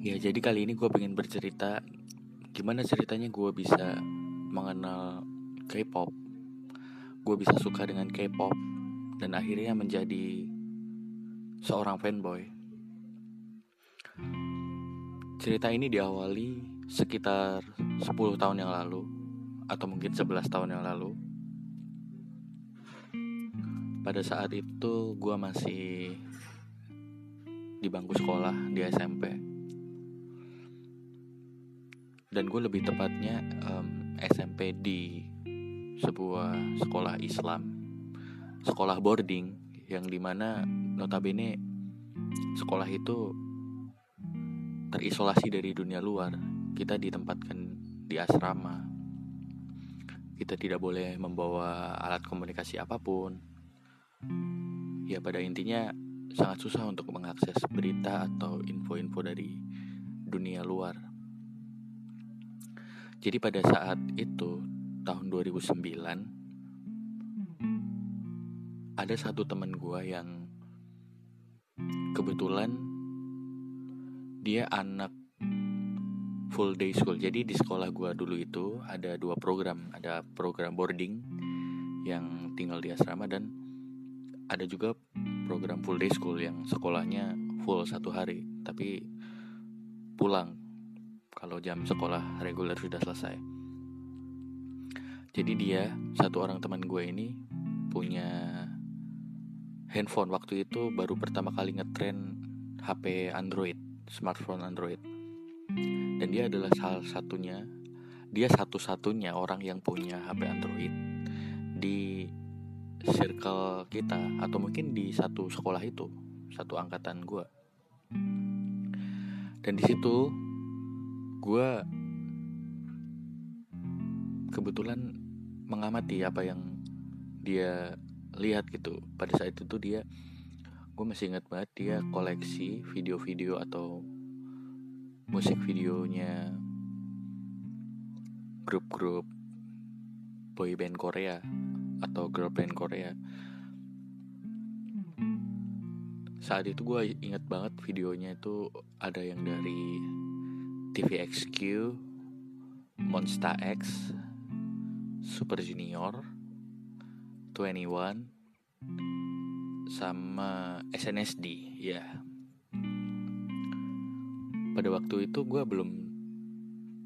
Ya jadi kali ini gue pengen bercerita Gimana ceritanya gue bisa mengenal K-pop. Gue bisa suka dengan K-pop Dan akhirnya menjadi seorang fanboy. Cerita ini diawali sekitar 10 tahun yang lalu Atau mungkin 11 tahun yang lalu. Pada saat itu gue masih di bangku sekolah di SMP dan gue lebih tepatnya um, SMP di sebuah sekolah Islam sekolah boarding yang di mana notabene sekolah itu terisolasi dari dunia luar. Kita ditempatkan di asrama. Kita tidak boleh membawa alat komunikasi apa pun. Ya pada intinya sangat susah untuk mengakses berita atau info-info dari dunia luar jadi pada saat itu tahun 2009 ada satu teman gue yang kebetulan dia anak full day school. Jadi di sekolah gue dulu itu ada dua program, ada program boarding yang tinggal di asrama dan ada juga program full day school yang sekolahnya full satu hari tapi pulang kalau jam sekolah reguler sudah selesai. Jadi dia satu orang teman gue ini punya handphone waktu itu baru pertama kali ngetren HP Android, smartphone Android. Dan dia adalah salah satunya, dia satu-satunya orang yang punya HP Android di circle kita atau mungkin di satu sekolah itu, satu angkatan gue. Dan di situ gue kebetulan mengamati apa yang dia lihat gitu. Pada saat itu dia gue masih ingat banget dia koleksi video-video atau musik videonya grup-grup boy band Korea atau girl band Korea. Saat itu gue inget banget videonya itu ada yang dari TVXQ, Monster X, Super Junior, 21, sama SNSD ya. Pada waktu itu gue belum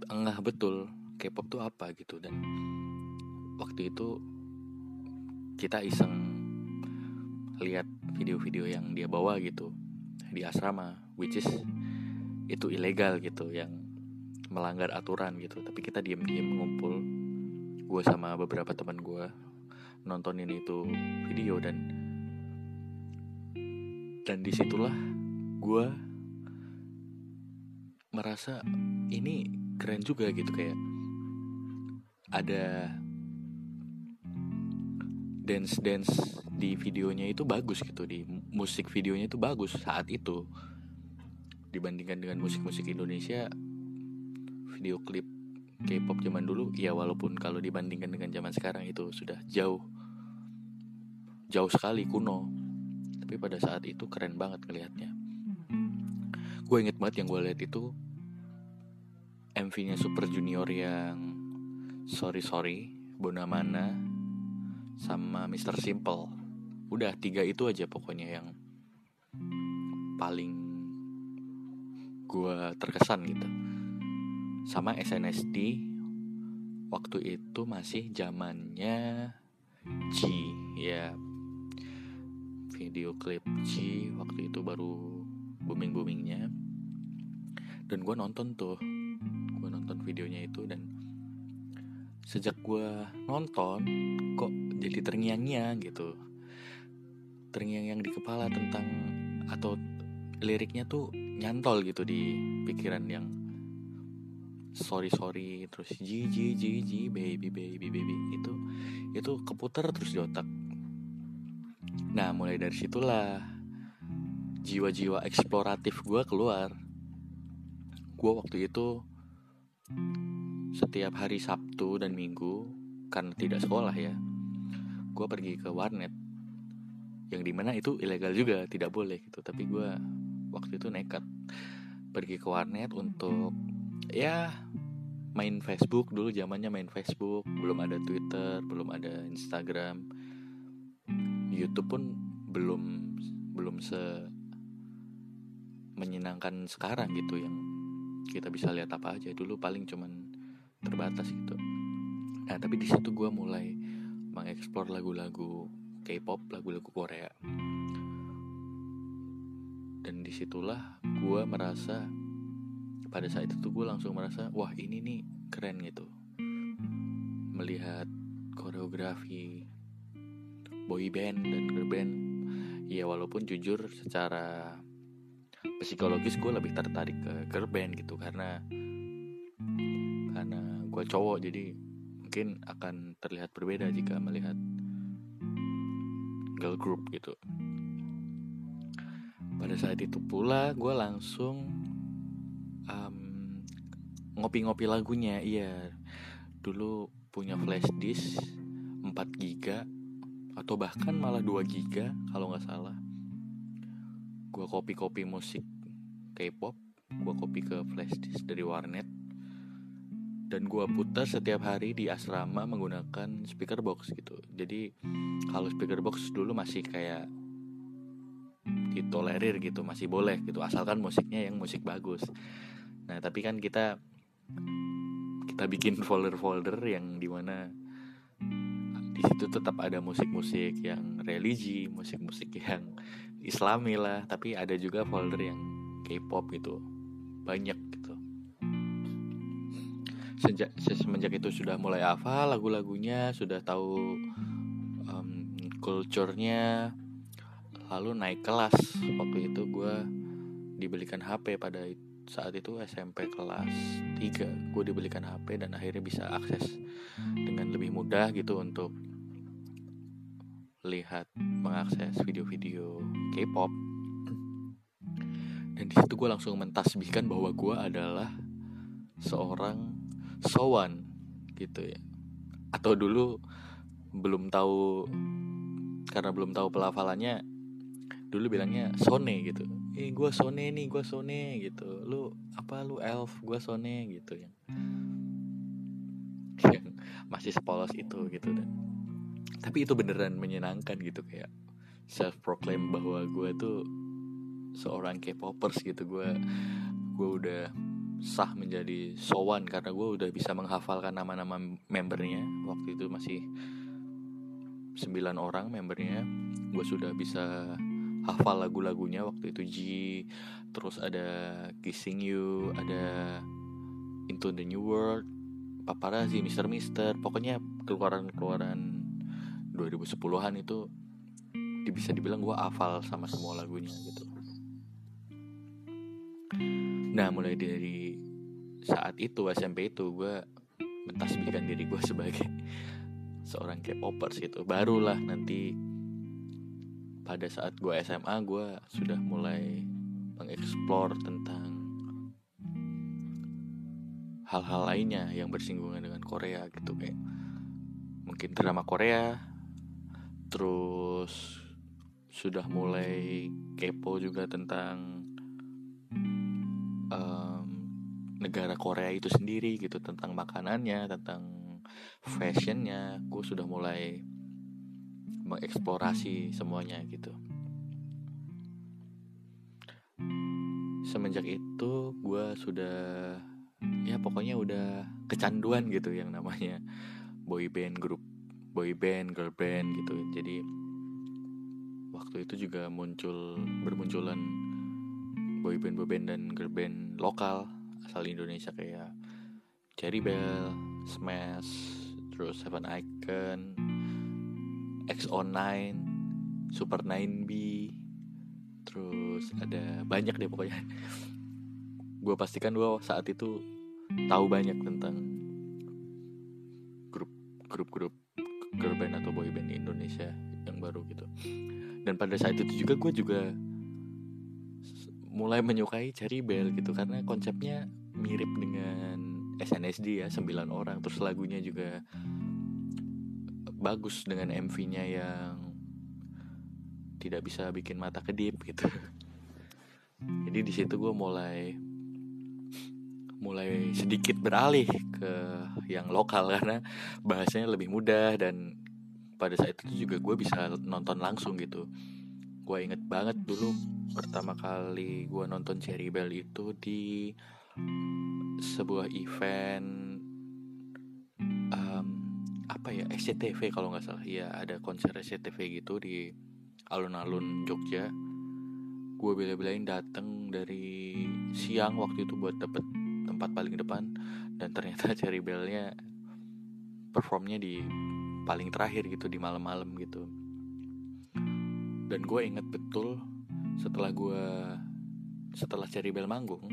enggak betul K-pop tuh apa gitu dan waktu itu kita iseng lihat video-video yang dia bawa gitu di asrama which is itu ilegal gitu yang melanggar aturan gitu. Tapi kita diem-diem ngumpul gue sama beberapa teman gue nontonin itu video dan dan di situlah gue merasa ini keren juga gitu kayak ada dance dance di videonya itu bagus gitu di musik videonya itu bagus saat itu dibandingkan dengan musik-musik Indonesia video klip K-pop zaman dulu ya walaupun kalau dibandingkan dengan zaman sekarang itu sudah jauh jauh sekali kuno tapi pada saat itu keren banget ngelihatnya gue inget banget yang gue lihat itu MV-nya Super Junior yang Sorry Sorry Bonamana sama Mr. Simple udah tiga itu aja pokoknya yang paling gue terkesan gitu. Sama SNSD waktu itu masih zamannya G ya. Video klip G waktu itu baru booming boomingnya dan gue nonton tuh gue nonton videonya itu dan sejak gue nonton kok jadi terngiang-ngiang gitu. Terngiang-ngiang di kepala tentang atau liriknya tuh nyantol gitu di pikiran yang sorry sorry terus ji ji ji ji baby baby baby itu itu keputar terus di otak. Nah mulai dari situlah jiwa-jiwa eksploratif gue keluar. Gue waktu itu setiap hari Sabtu dan Minggu karena tidak sekolah ya gue pergi ke warnet yang di mana itu ilegal juga tidak boleh gitu tapi gue waktu itu nekat pergi ke warnet untuk ya main Facebook. Dulu zamannya main Facebook. Belum ada Twitter belum ada Instagram. YouTube pun belum belum se menyenangkan sekarang gitu yang kita bisa lihat apa aja. Dulu paling cuman terbatas gitu. Nah tapi di situ gue mulai mengeksplor lagu-lagu K-pop lagu-lagu Korea dan di situlah gue merasa pada saat itu gue langsung merasa wah ini nih keren gitu. Melihat koreografi boy band dan girl band ya walaupun jujur secara psikologis gue lebih tertarik ke girl band gitu karena karena gue cowok jadi mungkin akan terlihat berbeda jika melihat girl group gitu pada saat itu pula gue langsung ngopi-ngopi lagunya iya. Dulu punya flash disk 4 giga atau bahkan malah 2 giga kalau nggak salah. Gue kopi-kopi musik K-pop gue kopi ke flash disk dari warnet. Dan gue putar setiap hari di asrama menggunakan speaker box gitu. Jadi kalau speaker box dulu masih kayak ditolerir gitu masih boleh gitu asalkan musiknya yang musik bagus nah tapi kan kita kita bikin folder-folder yang di mana di situ tetap ada musik-musik yang religi, musik-musik yang islami lah, tapi ada juga folder yang K-pop gitu, banyak gitu. Sejak semenjak itu sudah mulai hafal lagu-lagunya, sudah tahu um, culture-nya, lalu naik kelas. Waktu itu gue dibelikan HP pada saat itu SMP kelas 3 gue dibelikan HP dan akhirnya bisa akses dengan lebih mudah gitu untuk lihat mengakses video-video K-pop. Dan di situ gue langsung mentasbihkan bahwa gue adalah seorang sowan gitu ya. Atau dulu belum tahu karena belum tahu pelafalannya dulu bilangnya Sone gitu. Eh gue Sone nih gue Sone gitu. Lu apa lu elf gue Sone gitu yang yang masih sepolos itu gitu dan tapi itu beneran menyenangkan gitu kayak self proclaim bahwa gue tuh seorang K-popers gitu. Gue gue udah sah menjadi sowan karena gue udah bisa menghafalkan nama-nama membernya. Waktu itu masih sembilan orang membernya. Gue sudah bisa hafal lagu-lagunya waktu itu G. Terus ada Kissing You ada Into the New World Paparazzi Mister Mister. Pokoknya keluaran-keluaran 2010-an itu bisa dibilang gue hafal sama semua lagunya gitu. Nah mulai dari saat itu SMP itu gue mentasbihkan diri gue sebagai seorang K-popers gitu. Barulah nanti pada saat gue SMA gue sudah mulai mengeksplor tentang hal-hal lainnya yang bersinggungan dengan Korea gitu kayak mungkin drama Korea terus sudah mulai kepo juga tentang um, negara Korea itu sendiri gitu tentang makanannya tentang fashionnya. Gue sudah mulai mengeksplorasi semuanya gitu. Semenjak itu gue sudah ya pokoknya udah kecanduan gitu yang namanya boy band grup boy band girl band gitu. Jadi waktu itu juga muncul bermunculan boy band boy band dan girl band lokal asal Indonesia kayak Cherry Bell, Smash, terus Seven Icon, XO9 Super 9B terus ada banyak deh pokoknya. Gue pastikan gue saat itu tahu banyak tentang grup grup grup girl band atau boy band Indonesia yang baru gitu. Dan pada saat itu juga gue juga mulai menyukai Cherry Bell gitu karena konsepnya mirip dengan SNSD ya 9 orang. Terus lagunya juga bagus dengan MV-nya yang tidak bisa bikin mata kedip gitu. Jadi di situ gue mulai mulai sedikit beralih ke yang lokal karena bahasanya lebih mudah dan pada saat itu juga gue bisa nonton langsung gitu gue inget banget dulu pertama kali gue nonton Cherry Bell itu di sebuah event ya SCTV kalau nggak salah. Ya ada konser SCTV gitu di alun-alun Jogja. Gue bela-belain dateng dari siang waktu itu buat dapet tempat paling depan. Dan ternyata Cherry Bellnya performnya di paling terakhir gitu di malam-malam gitu. Dan gue inget betul setelah gue setelah Cherry Bell manggung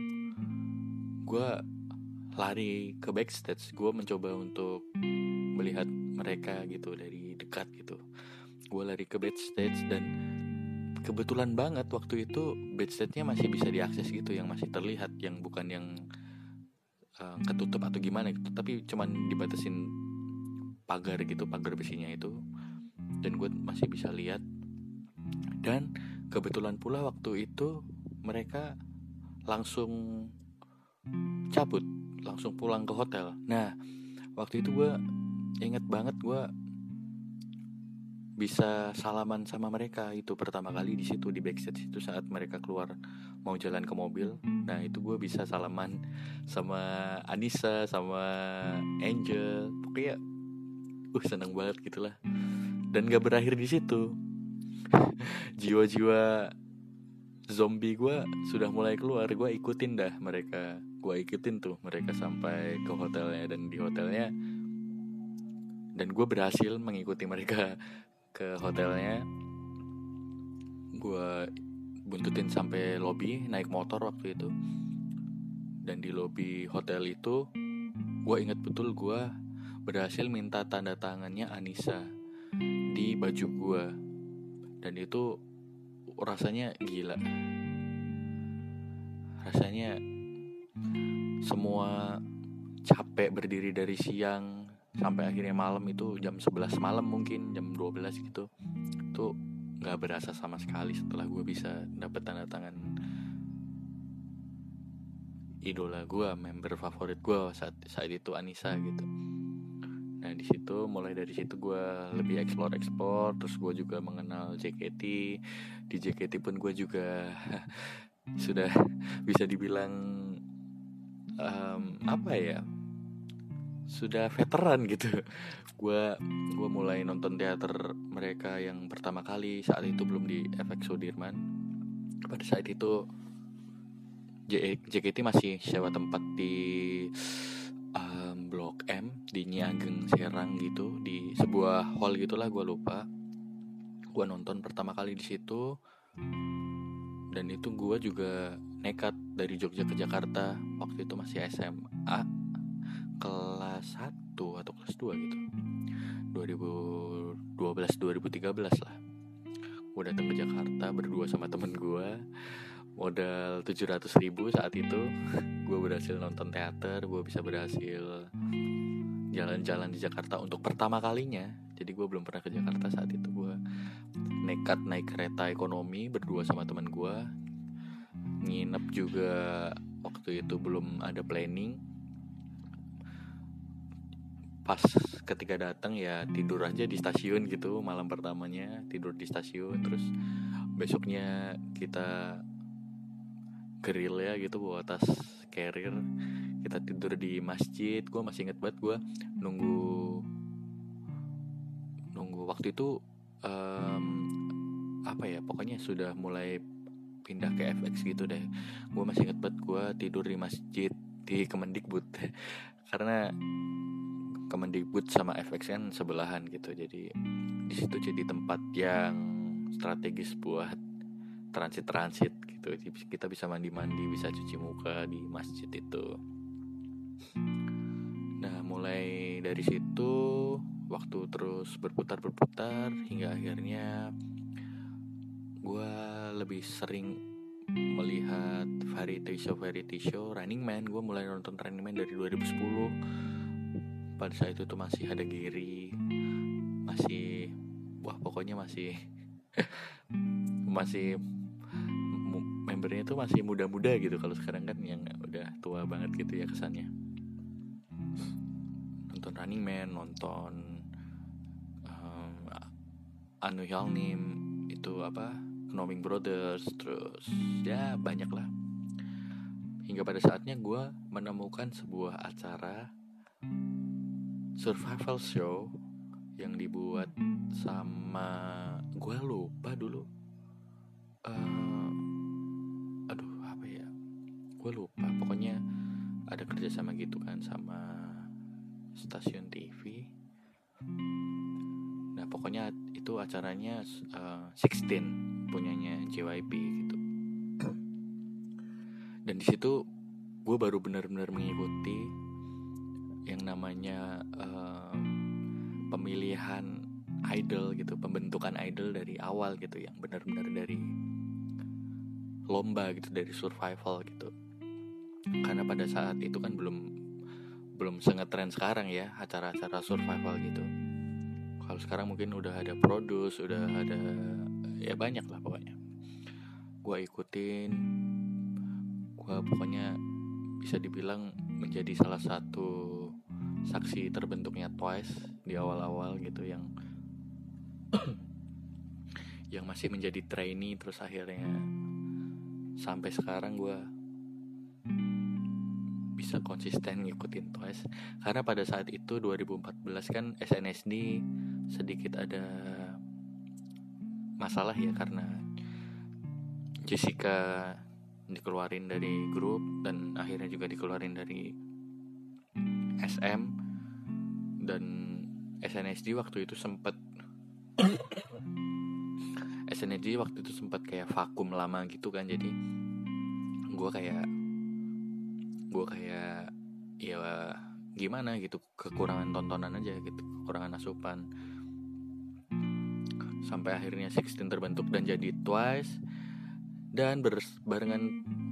gue lari ke backstage. Gue mencoba untuk melihat mereka gitu dari dekat gitu. Gue lari ke backstage dan kebetulan banget waktu itu backstage-nya masih bisa diakses gitu yang masih terlihat yang bukan yang uh, ketutup atau gimana gitu. Tapi cuman dibatasin pagar gitu pagar besinya itu. Dan gue masih bisa lihat. Dan kebetulan pula waktu itu mereka langsung cabut langsung pulang ke hotel. Nah waktu itu gue inget banget gue bisa salaman sama mereka. Itu pertama kali di situ di backstage itu saat mereka keluar mau jalan ke mobil. Nah itu gue bisa salaman sama Anissa sama Angel. Pokoknya uh seneng banget gitulah. Dan gak berakhir di situ. Jiwa-jiwa zombie gue sudah mulai keluar. Gue ikutin dah mereka. Gue ikutin tuh mereka sampai ke hotelnya. Dan di hotelnya dan gue berhasil mengikuti mereka ke hotelnya. Gue buntutin sampai lobby naik motor waktu itu. Dan di lobby hotel itu gue inget betul gue berhasil minta tanda tangannya Anissa di baju gue dan itu rasanya gila. Rasanya semua capek berdiri dari siang sampai akhirnya malam itu jam 11 malam mungkin jam 12 gitu. Itu nggak berasa sama sekali setelah gue bisa dapet tanda tangan idola gue member favorit gue saat saat itu Anissa gitu. Nah di situ mulai dari situ gue lebih explore explore terus gue juga mengenal JKT di JKT pun gue juga sudah bisa dibilang um, apa ya sudah veteran gitu. Gue gue mulai nonton teater mereka yang pertama kali saat itu belum di FX Sudirman. Pada saat itu JKT masih sewa tempat di Blok M di Niageng Serang gitu di sebuah hall gitulah gue lupa. Gue nonton pertama kali di situ. Dan itu gue juga nekat dari Jogja ke Jakarta waktu itu masih SMA kelas 1 atau kelas 2 gitu. 2012 2013 lah. Gue datang ke Jakarta berdua sama temen gue modal 700 ribu saat itu. Gue berhasil nonton teater gue bisa berhasil jalan-jalan di Jakarta untuk pertama kalinya. Jadi gue belum pernah ke Jakarta saat itu. Gue nekat naik kereta ekonomi berdua sama teman gue nginep juga waktu itu belum ada planning pas ketika datang ya tidur aja di stasiun gitu malam pertamanya tidur di stasiun terus besoknya kita grill ya gitu bawa tas carrier kita tidur di masjid. Gue masih inget banget gue nunggu nunggu waktu itu um, apa ya pokoknya sudah mulai pindah ke FX gitu deh. Gue masih inget banget gue tidur di masjid di Kemendikbud. Karena Kemendikbud sama FX kan sebelahan gitu. Jadi di situ jadi tempat yang strategis buat transit-transit gitu. Kita bisa mandi-mandi bisa cuci muka di masjid itu. Nah mulai dari situ waktu terus berputar-berputar hingga akhirnya gue lebih sering melihat variety show variety show Running Man. Gue mulai nonton Running Man dari 2010 pada saat itu tuh masih ada Giri masih wah pokoknya masih masih membernya tuh masih muda-muda gitu kalau sekarang kan yang udah tua banget gitu ya kesannya. Nonton Running Man nonton um, Anu Hyungnim itu apa Knoming Brothers terus ya banyak lah hingga pada saatnya gue menemukan sebuah acara survival show yang dibuat sama gue lupa dulu. Uh, aduh apa ya? Gue lupa. Pokoknya ada kerja sama gitu kan sama stasiun TV nah pokoknya itu acaranya uh, 16 punyanya JYP gitu. Dan di situ gue baru benar-benar mengikuti yang namanya uh, pemilihan idol gitu pembentukan idol dari awal gitu yang benar-benar dari lomba gitu dari survival gitu. Karena pada saat itu kan belum belum sengetren sekarang ya acara-acara survival gitu. Kalau sekarang mungkin udah ada produce udah ada ya banyak lah pokoknya. Gue ikutin gue pokoknya bisa dibilang menjadi salah satu saksi terbentuknya Twice di awal-awal gitu yang yang masih menjadi trainee terus akhirnya sampai sekarang gue bisa konsisten ngikutin Twice. Karena pada saat itu 2014 kan SNSD sedikit ada masalah ya karena Jessica dikeluarin dari grup dan akhirnya juga dikeluarin dari SM dan SNSD waktu itu sempat SNSD waktu itu sempat kayak vakum lama gitu kan jadi gue kayak gue kayak ya gimana gitu kekurangan tontonan aja gitu kekurangan asupan. Sampai akhirnya Sixteen terbentuk dan jadi Twice dan berbarengan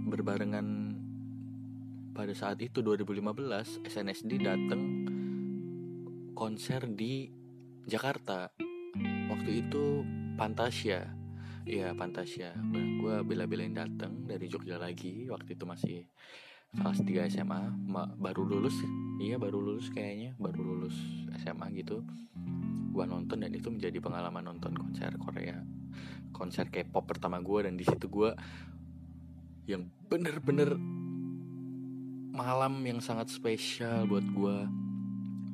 berbarengan pada saat itu 2015 SNSD datang konser di Jakarta. Waktu itu Pantasia. Iya Pantasia. Gue bela-belain datang dari Jogja lagi. Waktu itu masih kelas 3 SMA Ma, baru lulus. Iya baru lulus kayaknya. Baru lulus SMA gitu. Gue nonton dan itu menjadi pengalaman nonton konser Korea. Konser K-pop pertama gue dan di situ gue yang bener-bener malam yang sangat spesial buat gue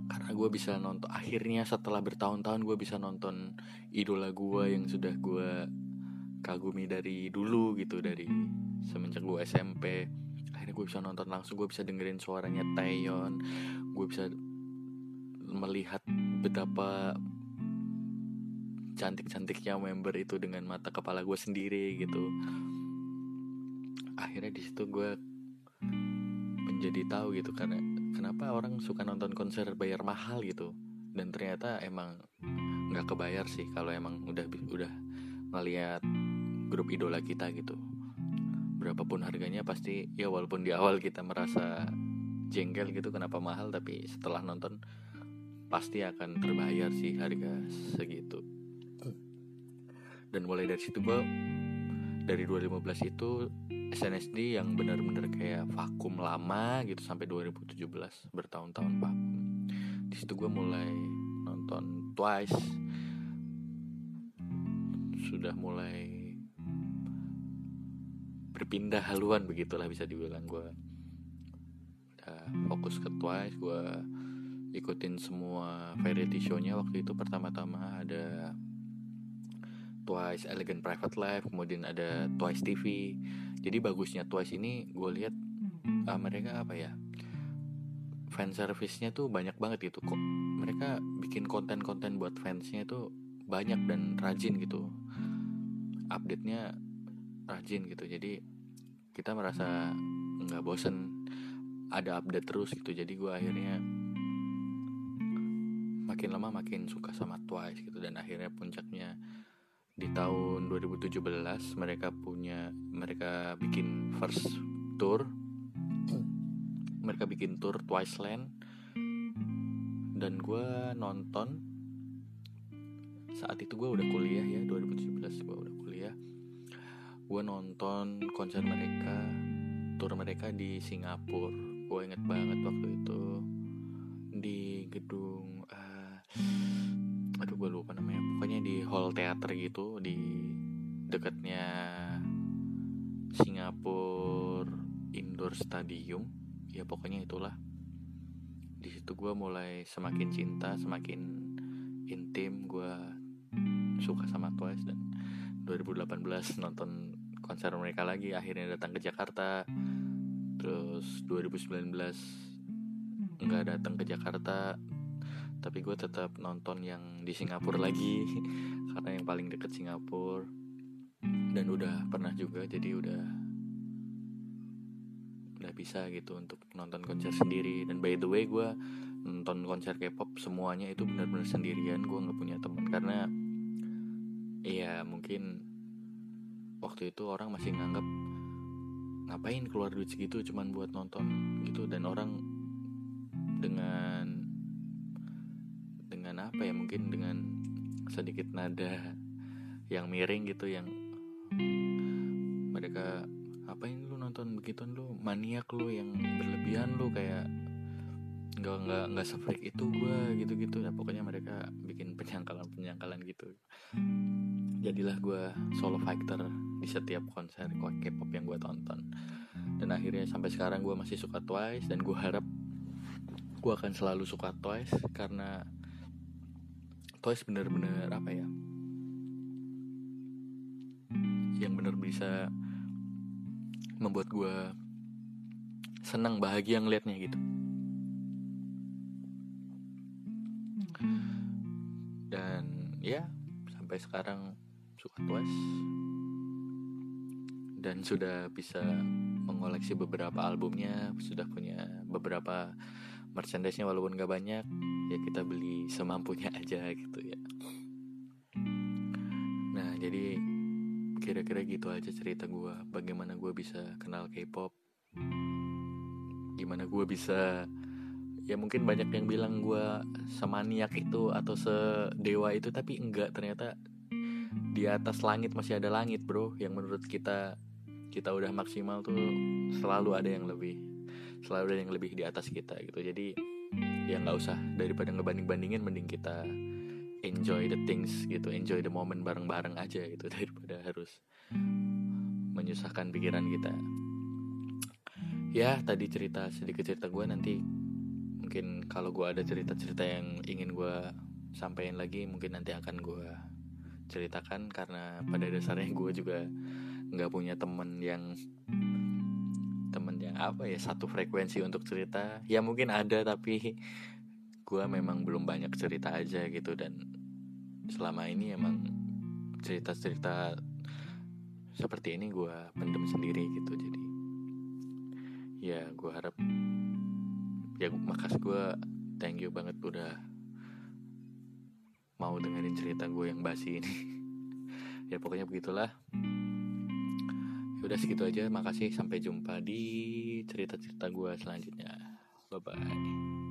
karena gue bisa nonton akhirnya setelah bertahun-tahun gue bisa nonton idola gue yang sudah gue kagumi dari dulu gitu dari semenjak gue SMP akhirnya gue bisa nonton langsung gue bisa dengerin suaranya Taeyeon. Gue bisa melihat betapa cantik-cantiknya member itu dengan mata kepala gue sendiri gitu. Akhirnya di situ gue menjadi tahu gitu karena kenapa orang suka nonton konser bayar mahal gitu? Dan ternyata emang nggak kebayar sih kalau emang udah udah ngeliat grup idola kita gitu. Berapapun harganya pasti ya walaupun di awal kita merasa jengkel gitu kenapa mahal tapi setelah nonton pasti akan terbayar sih harga segitu. Dan mulai dari situ gue dari 2015 itu SNSD yang benar-benar kayak vakum lama gitu sampai 2017 bertahun-tahun vakum. Di situ gue mulai nonton Twice. Sudah mulai berpindah haluan begitulah bisa dibilang gue udah fokus ke Twice gue ikutin semua variety show-nya. Waktu itu pertama-tama ada Twice Elegant Private Life kemudian ada Twice TV jadi bagusnya Twice ini gue lihat uh, mereka apa ya fan service-nya tuh banyak banget gitu. Kok mereka bikin konten-konten buat fansnya itu banyak dan rajin gitu. Update-nya rajin gitu. Jadi kita merasa nggak bosen ada update terus gitu. Jadi gue akhirnya makin lama makin suka sama Twice gitu. Dan akhirnya puncaknya di tahun 2017 mereka punya mereka bikin first tour. Mereka bikin tour Twice Land dan gue nonton saat itu gue udah kuliah ya 2017 gue udah kuliah. Gue nonton konser mereka tour mereka di Singapura. Gue inget banget waktu itu. Di gedung uh, aduh gue lupa namanya. Pokoknya di hall teater gitu di dekatnya Singapura Indoor Stadium. Ya pokoknya itulah. Di situ gue mulai semakin cinta semakin intim. Gue suka sama Twice dan 2018 nonton konser mereka lagi. Akhirnya datang ke Jakarta. Terus 2019 nggak datang ke Jakarta tapi gue tetap nonton yang di Singapura lagi karena yang paling deket Singapura. Dan udah pernah juga jadi udah udah bisa gitu untuk nonton konser sendiri. Dan by the way gue nonton konser K-pop semuanya itu benar-benar sendirian gue nggak punya teman. Karena Iya mungkin waktu itu orang masih nganggap ngapain keluar duit segitu cuman buat nonton? Gitu. Dan orang dengan dengan apa ya mungkin dengan sedikit nada yang miring gitu yang mereka ngapain lu nonton begitu lu? Maniak lu yang berlebihan lu kayak nggak nggak nggak sefreak itu gue gitu gitu ya pokoknya mereka bikin penyangkalan penyangkalan gitu. Jadilah gue solo fighter di setiap konser K-pop yang gue tonton. Dan akhirnya sampai sekarang gue masih suka Twice dan gue harap gue akan selalu suka Twice karena Twice bener-bener apa ya? Yang bener bisa membuat gue senang bahagia ngeliatnya gitu. Dan ya sampai sekarang suka Twice. Dan sudah bisa mengoleksi beberapa albumnya sudah punya beberapa merchandise-nya walaupun gak banyak ya kita beli semampunya aja gitu ya. Nah jadi kira-kira gitu aja cerita gue bagaimana gue bisa kenal K-pop. Gimana gue bisa ya mungkin banyak yang bilang gue semaniak itu atau sedewa itu tapi enggak ternyata di atas langit masih ada langit bro. Yang menurut kita kita udah maksimal tuh selalu ada yang lebih selalu ada yang lebih di atas kita gitu. Jadi ya nggak usah. Daripada ngebanding bandingin mending kita enjoy the things gitu. Enjoy the moment bareng bareng aja gitu. Daripada harus menyusahkan pikiran kita. Ya tadi cerita sedikit cerita gue nanti mungkin kalau gue ada cerita cerita yang ingin gue sampaikan lagi mungkin nanti akan gue ceritakan. Karena pada dasarnya gue juga nggak punya temen yang apa ya satu frekuensi untuk cerita. Ya mungkin ada tapi gue memang belum banyak cerita aja gitu. Dan selama ini emang cerita-cerita seperti ini gue pendem sendiri gitu. Jadi ya gue harap ya makasih gue thank you banget udah mau dengerin cerita gue yang basi ini. Ya pokoknya begitulah udah segitu aja. Makasih. Sampai jumpa di cerita-cerita gue selanjutnya. Bye bye